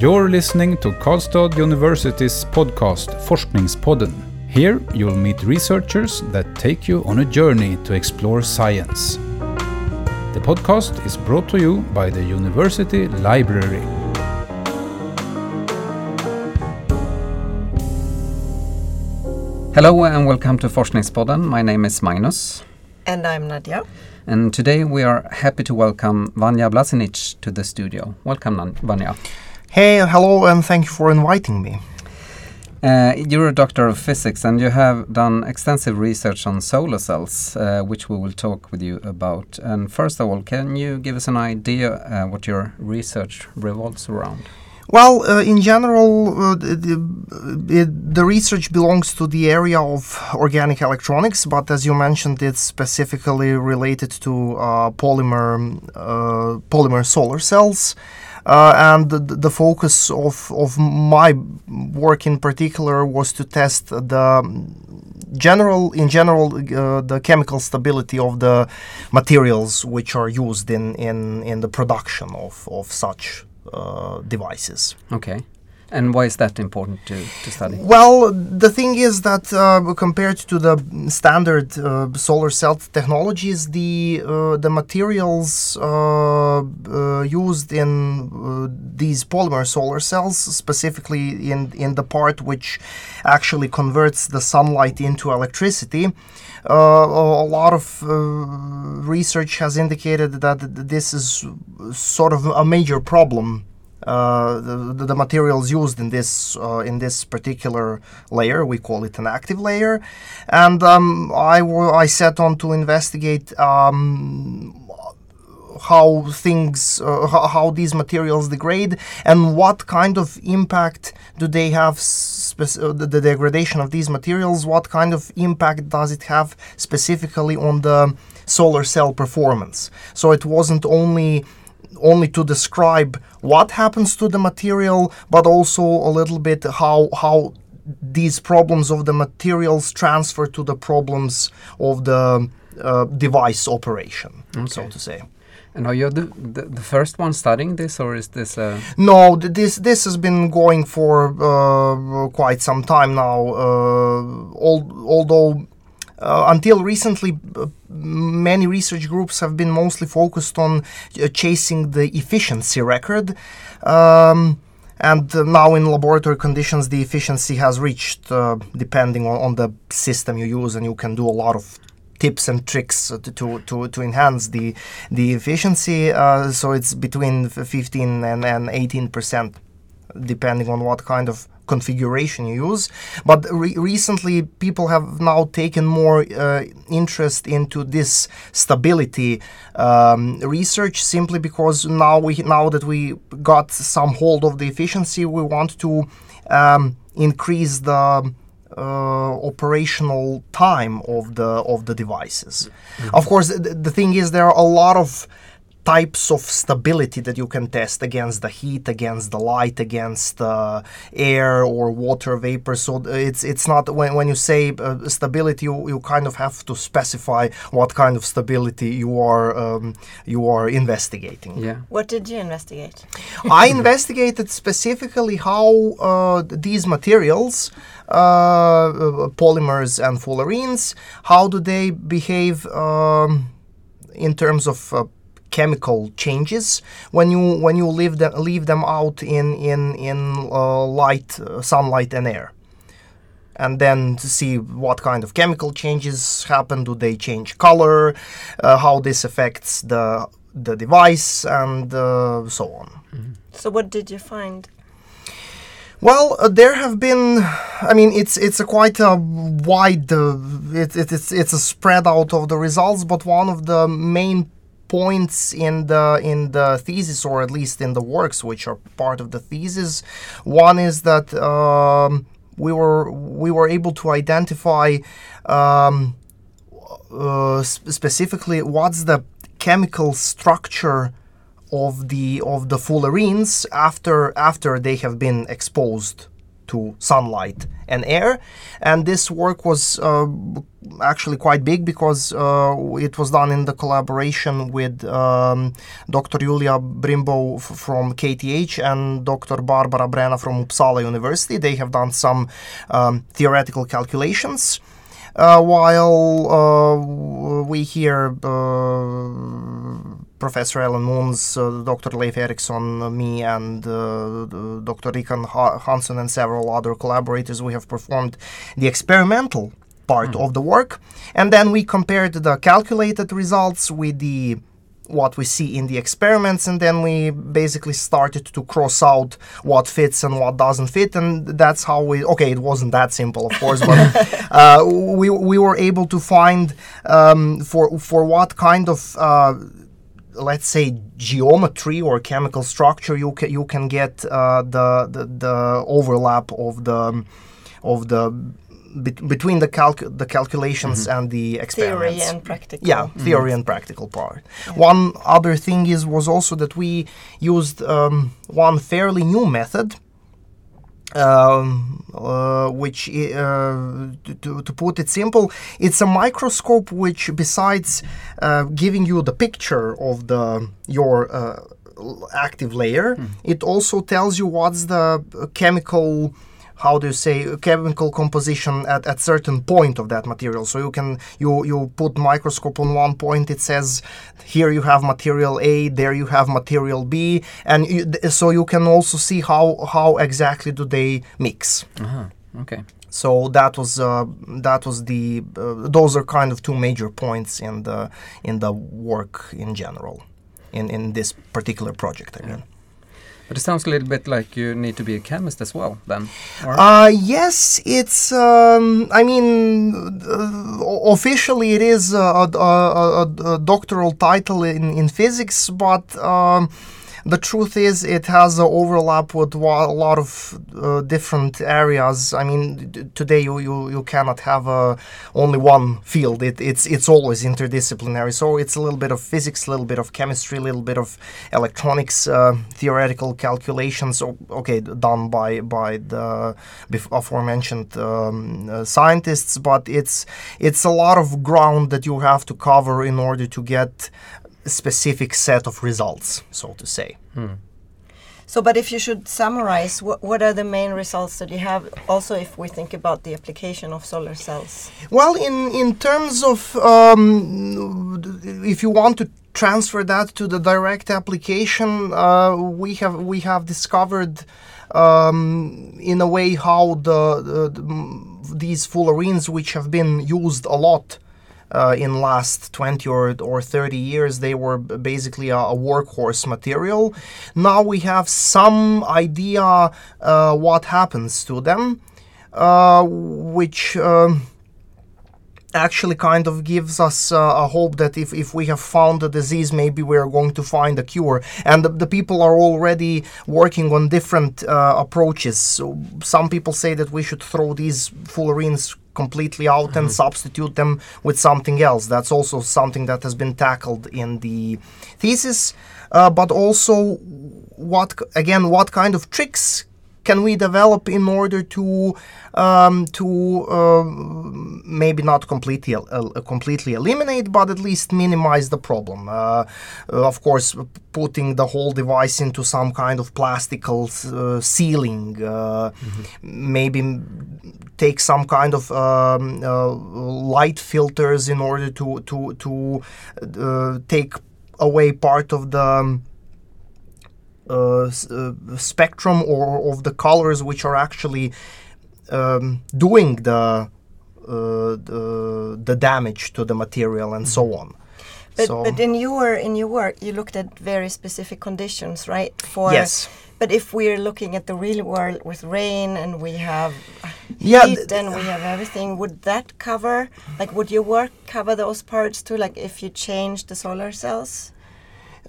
You're listening to Karlstad University's podcast Forskningspodden. Here you'll meet researchers that take you on a journey to explore science. The podcast is brought to you by the University Library. Hello and welcome to Forskningspodden. My name is Magnus. And I'm Nadia. And today we are happy to welcome Vanja Blazinic to the studio. Welcome, Nan- Vanja. Hey, hello, and thank you for inviting me. Uh, you're a doctor of physics and you have done extensive research on solar cells, uh, which we will talk with you about. And first of all, can you give us an idea uh, what your research revolves around? Well, uh, in general, uh, the, the, research belongs to the area of organic electronics, but as you mentioned, it's specifically related to uh, polymer uh, polymer solar cells. Uh, and the, the focus of, of my work in particular was to test the general in general uh, the chemical stability of the materials which are used in, in, in the production of, of such uh, devices. Okay. And why is that important to, to study? Well, the thing is that uh, compared to the standard uh, solar cell technologies, the uh, the materials uh, uh, used in uh, these polymer solar cells, specifically in in the part which actually converts the sunlight into electricity, a lot of research has indicated that this is sort of a major problem uh, the, the, materials used in this uh, in this particular layer. We call it an active layer, and um, I, w- I set on to investigate um, how things uh, how, these materials degrade and what kind of impact do they have spec- uh, the, the, degradation of these materials what kind of impact does it have specifically on the solar cell performance so it wasn't only only to describe what happens to the material, but also a little bit how how these problems of the materials transfer to the problems of the uh, device operation, okay. so to say. And are you the, the, the, first one studying this, or is this a... No, this this has been going for uh, quite some time now. Uh, although uh, until recently, uh, many research groups have been mostly focused on uh, chasing the efficiency record. Um, and uh, now in laboratory conditions, the efficiency has reached, uh, depending on, on, the system you use, and you can do a lot of tips and tricks to to, to, to enhance the the efficiency. Uh, so it's between 15 and, and 18 percent, depending on what kind of configuration you use. But re- recently, people have now taken more uh, interest into this stability um, research simply because now we now that we got some hold of the efficiency, we want to um, increase the uh, operational time of the of the devices. Mm-hmm. Of course, th- the thing is there are a lot of types of stability that you can test against the heat, against the light, against uh, air or water vapor. So it's it's not when, when you say uh, stability, you, you kind of have to specify what kind of stability you are um, you are investigating. Yeah. What did you investigate? I investigated specifically how uh, these materials. Uh, polymers and fullerenes, how do they behave um, in terms of uh, chemical changes when you when you leave them leave them out in in in uh, light uh, sunlight and air and then to see what kind of chemical changes happen do they change color uh, how this affects the the device and uh, so on mm-hmm. so what did you find well, uh, there have been. I mean, it's it's a quite a wide. Uh, it, it, it's it's a spread out of the results, but one of the main points in the in the thesis or at least in the works which are part of the thesis. One is that um, we were we were able to identify um, uh, specifically what's the chemical structure of the of the fullerenes after after they have been exposed to sunlight and air. And this work was uh, actually quite big because uh, it was done in the collaboration with um, Dr. Julia Brumboiu f- from KTH and Dr. Barbara Brena from Uppsala University. They have done some um, theoretical calculations. Uh, while uh, we here, uh, Professor Ellen Moons, uh, Dr. Leif Eriksson, uh, me, and uh, Dr. Rikan Ha- Hansen, and several other collaborators, we have performed the experimental part of the work, and then we compared the calculated results with the what we see in the experiments and then we basically started to cross out what fits and what doesn't fit and that's how we okay it wasn't that simple of course but uh, we, we were able to find um, for for what kind of uh, let's say geometry or chemical structure you can you can get uh, the, the the overlap of the of the bet- between the calc- the calculations and the experiments Theory and practical. yeah theory and practical part. One other thing is was also that we used um, one fairly new method um, uh, which uh, to, to, put it simple it's a microscope which besides uh, giving you the picture of the your uh, active layer it also tells you what's the chemical how do you say chemical composition at, at certain point of that material so you can you you put microscope on one point it says here you have material a there you have material b and you, so you can also see how how exactly do they mix Uh-huh. Okay. so that was uh, that was the uh, those are kind of two major points in the in the work in general in in this particular project i mean But it sounds a little bit like you need to be a chemist as well, then. Uh, yes, it's. Um, I mean, uh, officially it is a, a, a, a- a doctoral title in, in physics, but um, the truth is it has an overlap with a lot of uh, different areas. I mean, today you, you, you cannot have uh, only one field. It, it's it's always interdisciplinary. So it's a little bit of physics, a little bit of chemistry, a little bit of electronics, uh, theoretical calculations. Okay, done by by the aforementioned um, uh, scientists, but it's it's a lot of ground that you have to cover in order to get a specific set of results, so to say. So, but if you should summarize, what, what are the main results that you have? Also, if we think about the application of solar cells. Well, in in terms of um, if you want to transfer that to the direct application, uh, we have we have discovered um, in a way how the, the, the these fullerenes, which have been used a lot. Uh, in last 20 or, or 30 years they were basically a, a workhorse material now we have some idea uh, what happens to them uh, which um, actually kind of gives us uh, a hope that if, if we have found the disease, maybe we're going to find a cure. And the, the people are already working on different uh, approaches. So some people say that we should throw these fullerenes completely out and substitute them with something else. That's also something that has been tackled in the thesis. Uh, but also, what again? What kind of tricks can we develop in order to um, to uh, maybe not completely el- el- completely eliminate, but at least minimize the problem? Uh, uh, of course, putting the whole device into some kind of plastical uh, sealing, uh, maybe take some kind of um, uh, light filters in order to to to uh, take away part of the um, spectrum or of the colors which are actually um, doing the, uh, the the damage to the material and so on. But, so but in your in your work, you looked at very specific conditions, right? For yes, But if we're looking at the real world with rain and we have Yeah, heat and we have everything, would that cover? Like, would your work cover those parts too? Like, if you change the solar cells,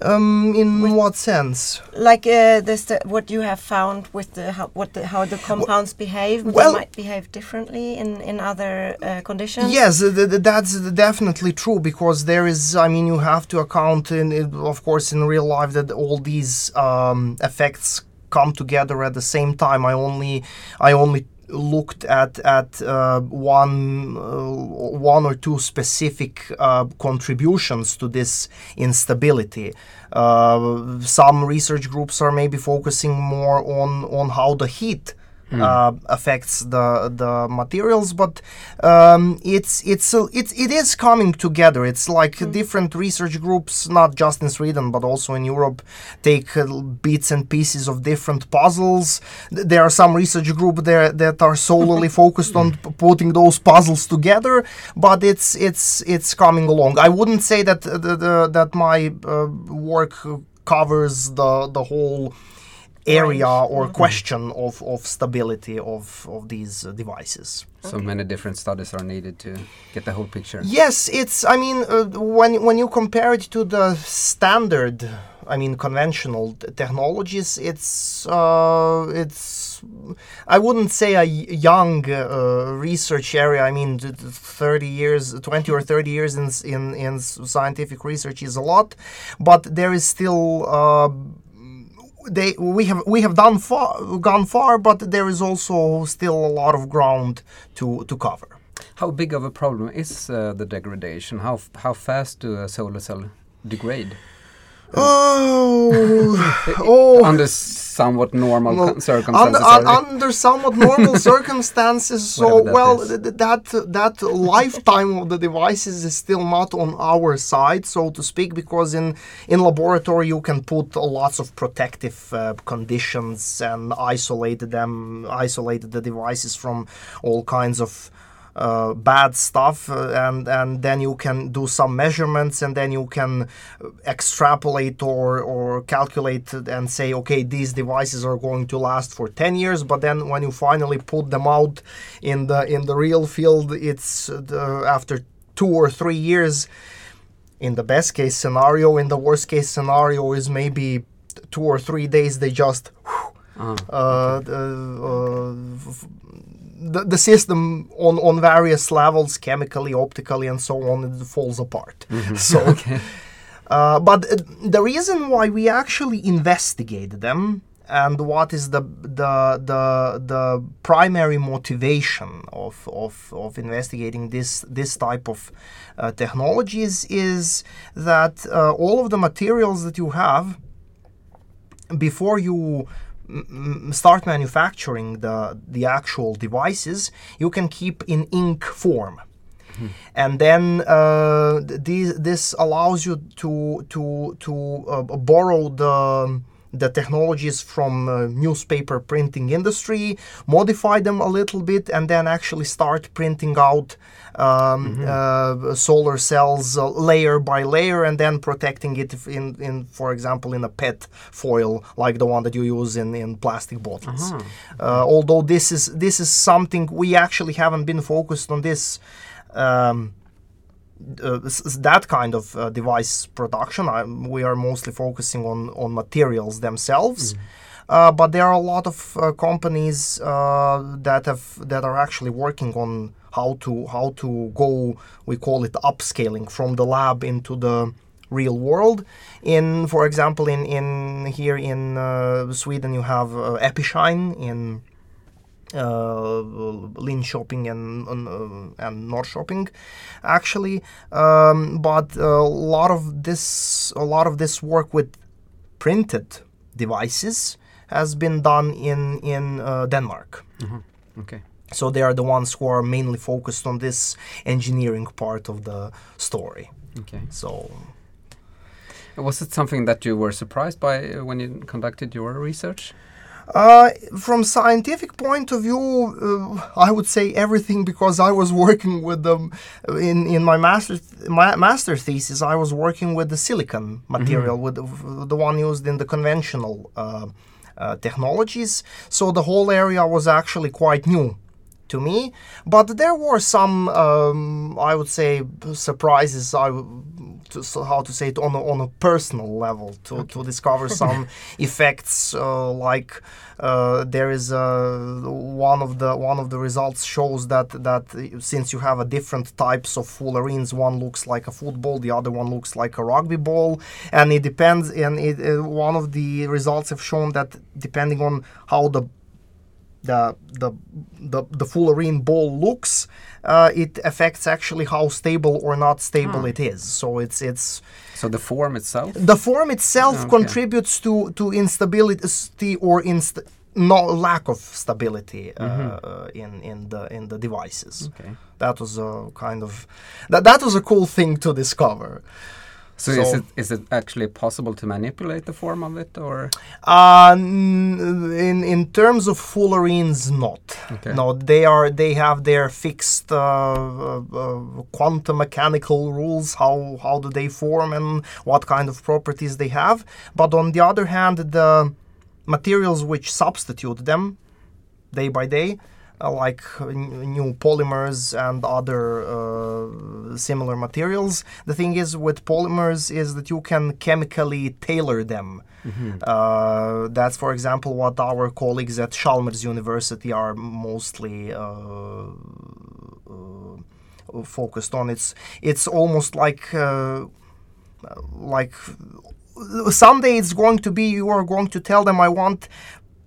um, in with- what sense? like uh, this, the, what you have found with the how, what the, how the compounds behave, well- they might behave differently in in other uh, conditions. Yes, th- th- that's definitely true because there is. I mean, you have to account in, in- of course, in real life that all these um, effects come together at the same time. I only I only looked at at uh, one uh, one or two specific uh, contributions to this instability. Some research groups are maybe focusing more on on how the heat uh, affects the the materials, but um, it's it's a, it's it is coming together. It's like different research groups, not just in Sweden but also in Europe, take uh, bits and pieces of different puzzles. There are some research groups there that are solely focused on p- putting those puzzles together, but it's it's it's coming along. I wouldn't say that uh, the, the, that my uh, work covers the the whole area or question of, of stability of, of these uh, devices. So many different studies are needed to get the whole picture. Yes, it's. I mean, uh, when when you compare it to the standard, I mean, conventional t- technologies, it's uh, it's. I wouldn't say a young uh, research area. I mean, th- th- thirty years, twenty or thirty years in in in scientific research is a lot, but there is still. They we have we have done far gone far, but there is also still a lot of ground to to cover. How big of a problem is uh, the degradation? How how fast do a solar cell degrade? Oh, oh. Under somewhat normal Well, circumstances. under, are un- under somewhat normal circumstances, so that well th- th- that that lifetime of the devices is still not on our side, so to speak, because in in laboratory you can put lots of protective uh, conditions and isolate them, isolate the devices from all kinds of uh, bad stuff uh, and and then you can do some measurements and then you can extrapolate or or calculate and say okay these devices are going to last for 10 years but then when you finally put them out in the in the real field it's uh, the, after 2 or 3 years in the best case scenario in the worst case scenario is maybe 2 or 3 days they just Ah, uh, uh, the, the system on, on various levels, chemically, optically, and so on, it falls apart. So, uh, but uh, the reason why we actually investigate them and what is the the the, the primary motivation of, of, of investigating this this type of uh, technologies is that uh, all of the materials that you have before you start manufacturing the the actual devices, you can keep in ink form. And then uh, th- this allows you to to to uh, borrow the the technologies from uh, newspaper printing industry, modify them a little bit, and then actually start printing out um, uh, solar cells uh, layer by layer, and then protecting it in, in, for example, in a PET foil like the one that you use in, in plastic bottles. Uh, although this is this is something we actually haven't been focused on this. Um, uh, that kind of uh, device production. I, we are mostly focusing on on materials themselves. Uh, but there are a lot of uh, companies uh, that have that are actually working on how to how to go. We call it upscaling from the lab into the real world. In, for example, in in here in uh, Sweden, you have uh, Epishine in uh, Linköping and and, uh, and Norrköping, actually. Um, but a lot of this a lot of this work with printed devices has been done in in uh, Denmark. okay. So they are the ones who are mainly focused on this engineering part of the story. Okay. So Was it something that you were surprised by uh, when you conducted your research? Uh, from scientific point of view, uh, I would say everything because I was working with them in in my master my master thesis. I was working with the silicon material, with the, the one used in the conventional uh, uh, technologies. So the whole area was actually quite new to me. But there were some, um, I would say, surprises. I w- to so how to say it on a, on a personal level to, to discover some effects uh, like uh, there is uh, one of the one of the results shows that that since you have a different types of fullerenes one looks like a football the other one looks like a rugby ball and it depends and it, uh, one of the results have shown that depending on how the the the the, the fullerene ball looks, uh, it affects actually how stable or not stable Hmm. it is. So it's it's So the form itself. the form itself Okay. contributes to to instability or inst no lack of stability uh, Mm-hmm. uh, in in the in the devices. Okay. That was a kind of that that was a cool thing to discover. So, is it is it actually possible to manipulate the form of it, or Uh, in in terms of fullerenes, not. Okay. No, they are they have their fixed uh, uh, uh, quantum mechanical rules. How how do they form and what kind of properties they have. But on the other hand, the materials which substitute them day by day. Uh, like new polymers and other uh, similar materials. The thing is with polymers is that you can chemically tailor them. Uh, that's, for example, what our colleagues at Chalmers University are mostly uh, uh, focused on. It's it's almost like uh, like someday it's going to be you are going to tell them I want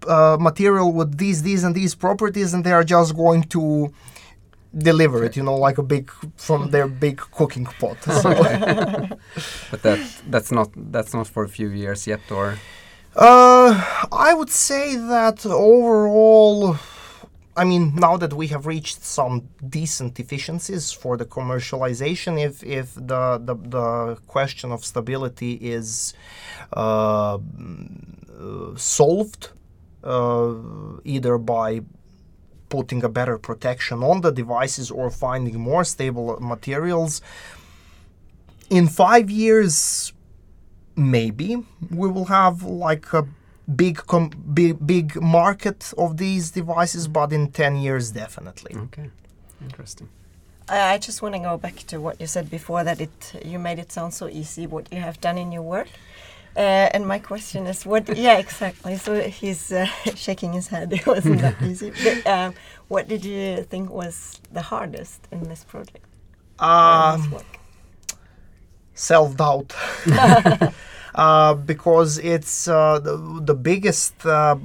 uh, material with these these and these properties, and they are just going to deliver it. You know, like a big from their big cooking pot. So, but that that's not that's not for a few years yet, or Uh, I would say that overall, I mean, now that we have reached some decent efficiencies for the commercialization, if if the the, the question of stability is uh, solved, Uh, either by putting a better protection on the devices or finding more stable materials, in five years maybe we will have like a big com- big big market of these devices but in 10 years definitely okay, interesting. I I just want to go back to what you said before that it you made it sound so easy what you have done in your work. Uh, and my question is, what? Yeah, exactly. So he's uh, shaking his head. It wasn't that easy. But, um, what did you think was the hardest in this project? um, self-doubt uh, because it's uh, the, the biggest uh,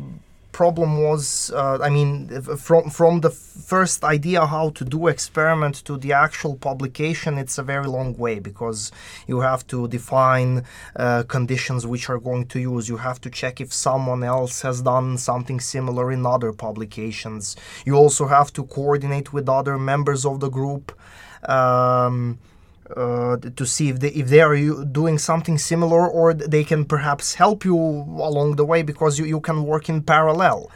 problem was uh, i mean from from the first idea how to do experiment to the actual publication it's a very long way because you have to define uh, conditions which are going to use. You have to check if someone else has done something similar in other publications. You also have to coordinate with other members of the group. Um, uh, to see if they if they are doing something similar or they can perhaps help you along the way because you, you can work in parallel.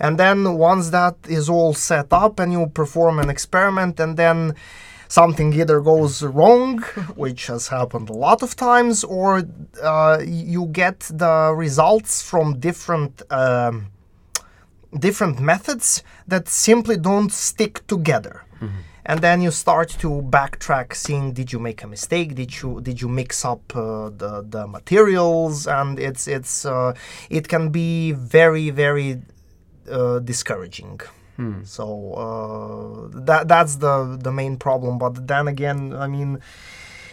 And then once that is all set up and you perform an experiment and then something either goes wrong which has happened a lot of times or uh, you get the results from different um, different methods that simply don't stick together and then you start to backtrack seeing did you make a mistake? Did you did you mix up uh, the the materials? And it's it's uh, it can be very very uh, discouraging. So uh, that that's the the main problem. But then again i mean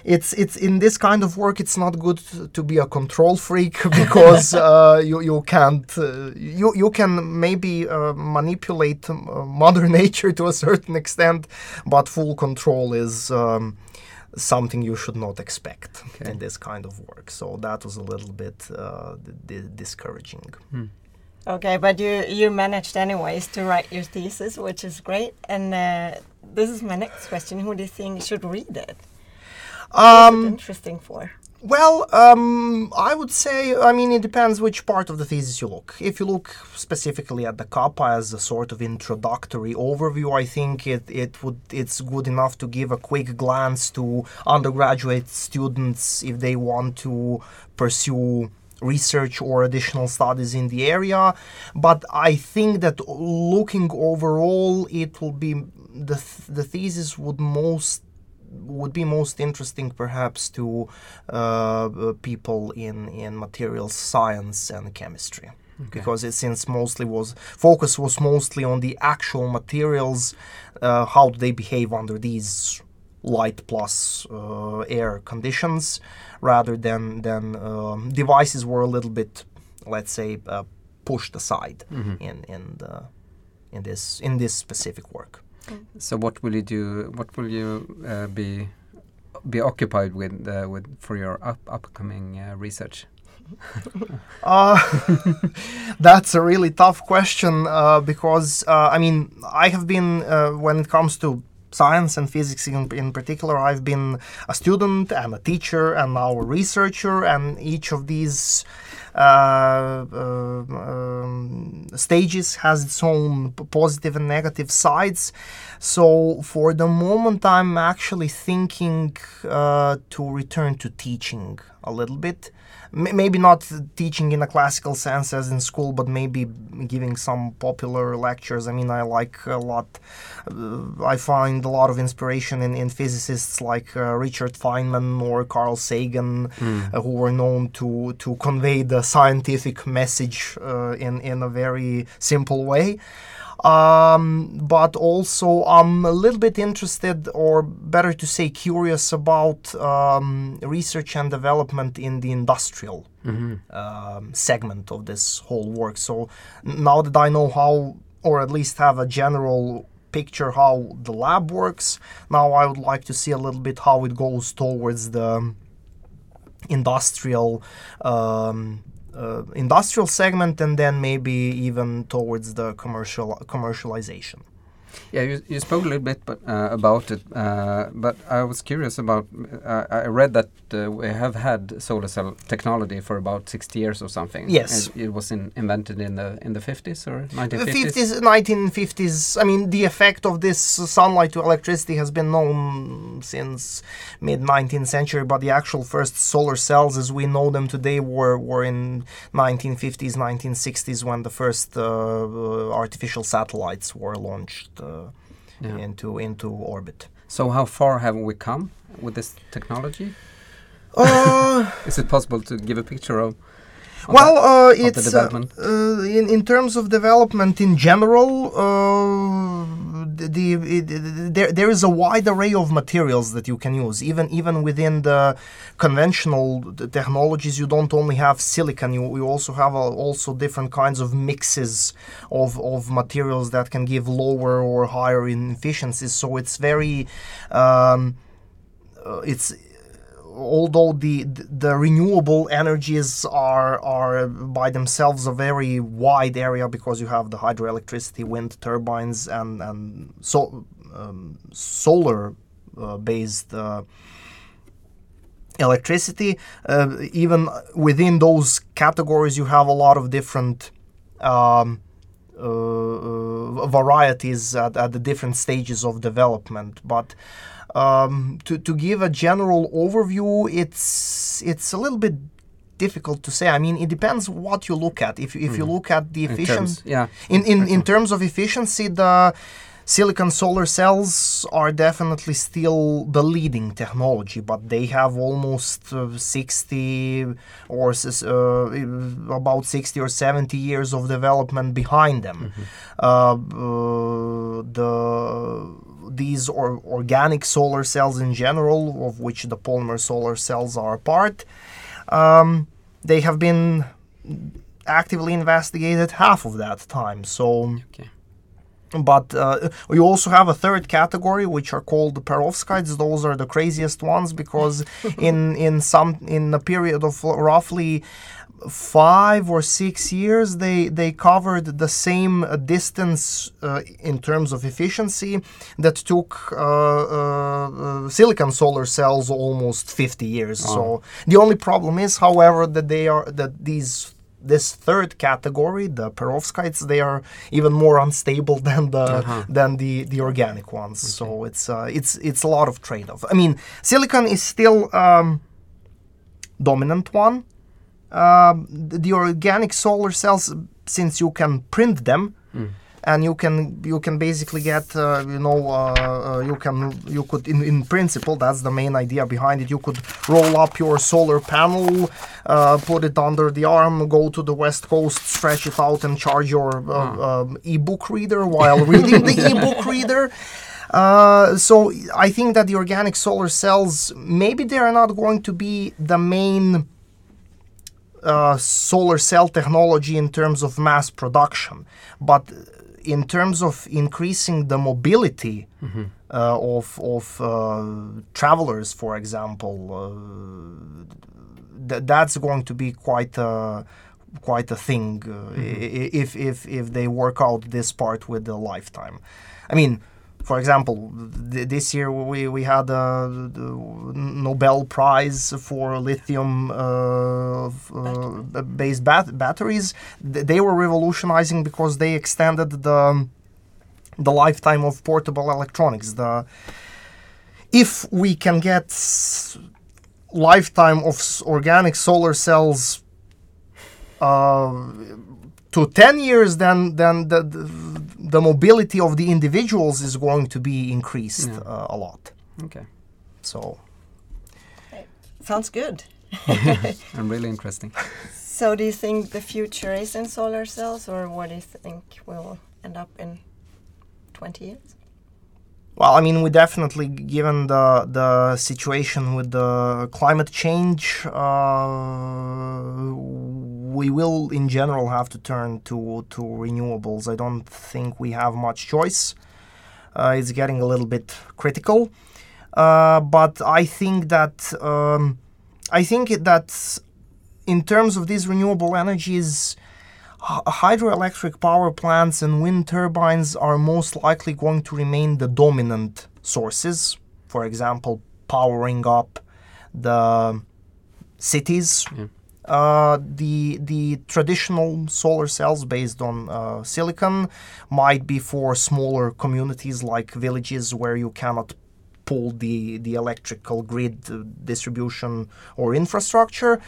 it's it's in this kind of work it's not good to be a control freak because uh, you you can't uh, you you can maybe uh, manipulate uh, mother nature to a certain extent but full control is um, something you should not expect Okay. in this kind of work so that was a little bit uh, d- d- discouraging Okay, but you you managed anyways to write your thesis, which is great. And uh, this is my next question: Who do you think should read it? Um, interesting for? Well, um, I would say, I mean, it depends which part of the thesis you look. If you look specifically at the kappa as a sort of introductory overview, I think it, it would it's good enough to give a quick glance to undergraduate students if they want to pursue research or additional studies in the area. But I think that looking overall, it will be the th- the thesis would most would be most interesting perhaps to uh, people in in materials science and chemistry. Because it since mostly was focus was mostly on the actual materials uh, how do they behave under these light plus uh, air conditions rather than than um, devices were a little bit let's say uh, pushed aside in in the in this in this specific work So what will you do? What will you uh, be be occupied with uh, with for your up upcoming uh, research? Uh, that's a really tough question uh, because uh, I mean I have been uh, when it comes to science and physics in, in particular I've been a student and a teacher and now a researcher and each of these uh, uh, um, stages has its own positive and negative sides. So for the moment, I'm actually thinking uh, to return to teaching a little bit. M- maybe not teaching in a classical sense as in school, but maybe giving some popular lectures. I mean, I like a lot. Uh, I find a lot of inspiration in, in physicists like uh, Richard Feynman or Carl Sagan, uh, who were known to to convey the scientific message uh, in in a very simple way. Um, but also, I'm a little bit interested, or better to say, curious about um, research and development in the industrial um, segment of this whole work. So now that I know how, or at least have a general picture how the lab works, now I would like to see a little bit how it goes towards the industrial um, Uh, industrial segment and then maybe even towards the commercial commercialization. Yeah, you, you spoke a little bit but, uh, about it, uh, but I was curious about. Uh, I read that uh, we have had solar cell technology for about sixty years or something. Yes. And it was in, invented in the in the fifties or nineteen The fifties. 50s, 1950s. I mean, the effect of this sunlight to electricity has been known since mid 19th century, but the actual first solar cells, as we know them today, were were in 1950s, 1960s when the first uh, uh, artificial satellites were launched Yeah. into into orbit. So how far have we come with this technology? Uh, Is it possible to give a picture of? of well, uh, it's uh, development? uh, in in terms of development in general. The, the there there is a wide array of materials that you can use. Even even within the conventional technologies, you don't only have silicon. You, you also have uh, also different kinds of mixes of of materials that can give lower or higher efficiencies. So it's very um, uh, it's although the the renewable energies are are by themselves a very wide area because you have the hydroelectricity, wind turbines, and and so um, solar uh, based. Uh, electricity uh, even within those categories you have a lot of different um, uh, uh, varieties at, at the different stages of development but um, to, to give a general overview it's it's a little bit difficult to say. I mean it depends what you look at. If, if you look at the terms- yeah. in, in, in terms of efficiency, the silicon solar cells are definitely still the leading technology, but they have almost uh, 60 or uh, about 60 or 70 years of development behind them. Uh, uh, the these or organic solar cells in general, of which the polymer solar cells are a part, um, they have been actively investigated half of that time. So, Okay. but uh, we also have a third category, which are called the perovskites. Those are the craziest ones because in in some in a period of roughly five or six years, they they covered the same distance uh, in terms of efficiency that took uh, uh, uh, silicon solar cells almost 50 years. So the only problem is, however, that they are that these this third category, the perovskites, they are even more unstable than the Uh-huh. than the the organic ones. So it's uh, it's it's a lot of trade-off. I mean, silicon is still um, dominant one. Um, the, the organic solar cells, since you can print them, and you can you can basically get uh, you know uh, uh, you can you could in, in principle that's the main idea behind it. You could roll up your solar panel uh, put it under the arm go to the west coast stretch it out and charge your uh, um, ebook reader while reading the ebook reader. Uh, so I think that the organic solar cells maybe they are not going to be the main uh, solar cell technology in terms of mass production, but in terms of increasing the mobility uh, of of uh, travelers, for example, uh, th- that's going to be quite a quite a thing uh, i- if if if they work out this part with the lifetime. I mean, for example, th- this year we, we had a the Nobel Prize for lithium uh, uh, based bat- batteries. Th- they were revolutionizing because they extended the the lifetime of portable electronics. The if we can get lifetime of s- organic solar cells uh, to 10 years then then the, the, the mobility of the individuals is going to be increased Yeah. uh, a lot Okay. so Sounds good. And really interesting. So, do you think the future is in solar cells, or what do you think will end up in 20 years? well i mean we definitely given the the situation with the climate change uh, we will in general have to turn to to renewables i don't think we have much choice uh, it's getting a little bit critical uh, but i think that um, i think that in terms of these renewable energies hydroelectric power plants and wind turbines are most likely going to remain the dominant sources. For example, powering up the cities. Uh, the the traditional solar cells based on uh, silicon might be for smaller communities like villages where you cannot pull the the electrical grid uh, distribution or infrastructure.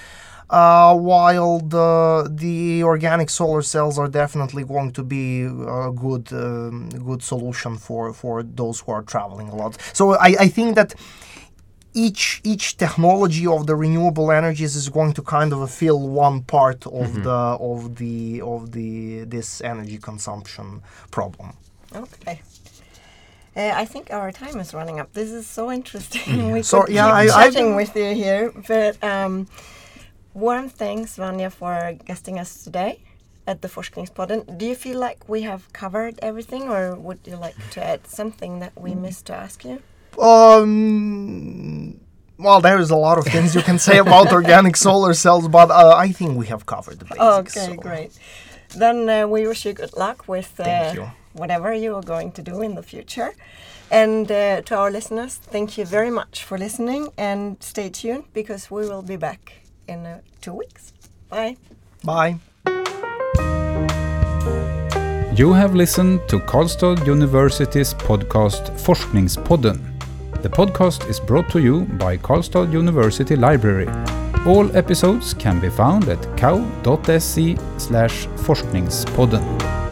Uh, while the the organic solar cells are definitely going to be a good um, good solution for for those who are traveling a lot. So I, I think that each each technology of the renewable energies is going to kind of fill one part of the of the of the this energy consumption problem. Okay. Uh, I think our time is running up. This is so interesting. we So, could yeah, keep I- I chatting don't- with you here, but um, warm thanks, Vanja, for guesting us today at the Forskningspodden. Do you feel like we have covered everything, or would you like to add something that we missed to ask you? Um, well, there is a lot of things you can say about organic solar cells, but uh, I think we have covered the basics. Okay, so great. Then uh, we wish you good luck with uh, Thank you. whatever you are going to do in the future. And uh, to our listeners, thank you very much for listening and stay tuned because we will be back in uh, two weeks. Bye. Bye. You have listened to Karlstad University's podcast Forskningspodden. The podcast is brought to you by Karlstad University Library. All episodes can be found at kau.se forskningspodden.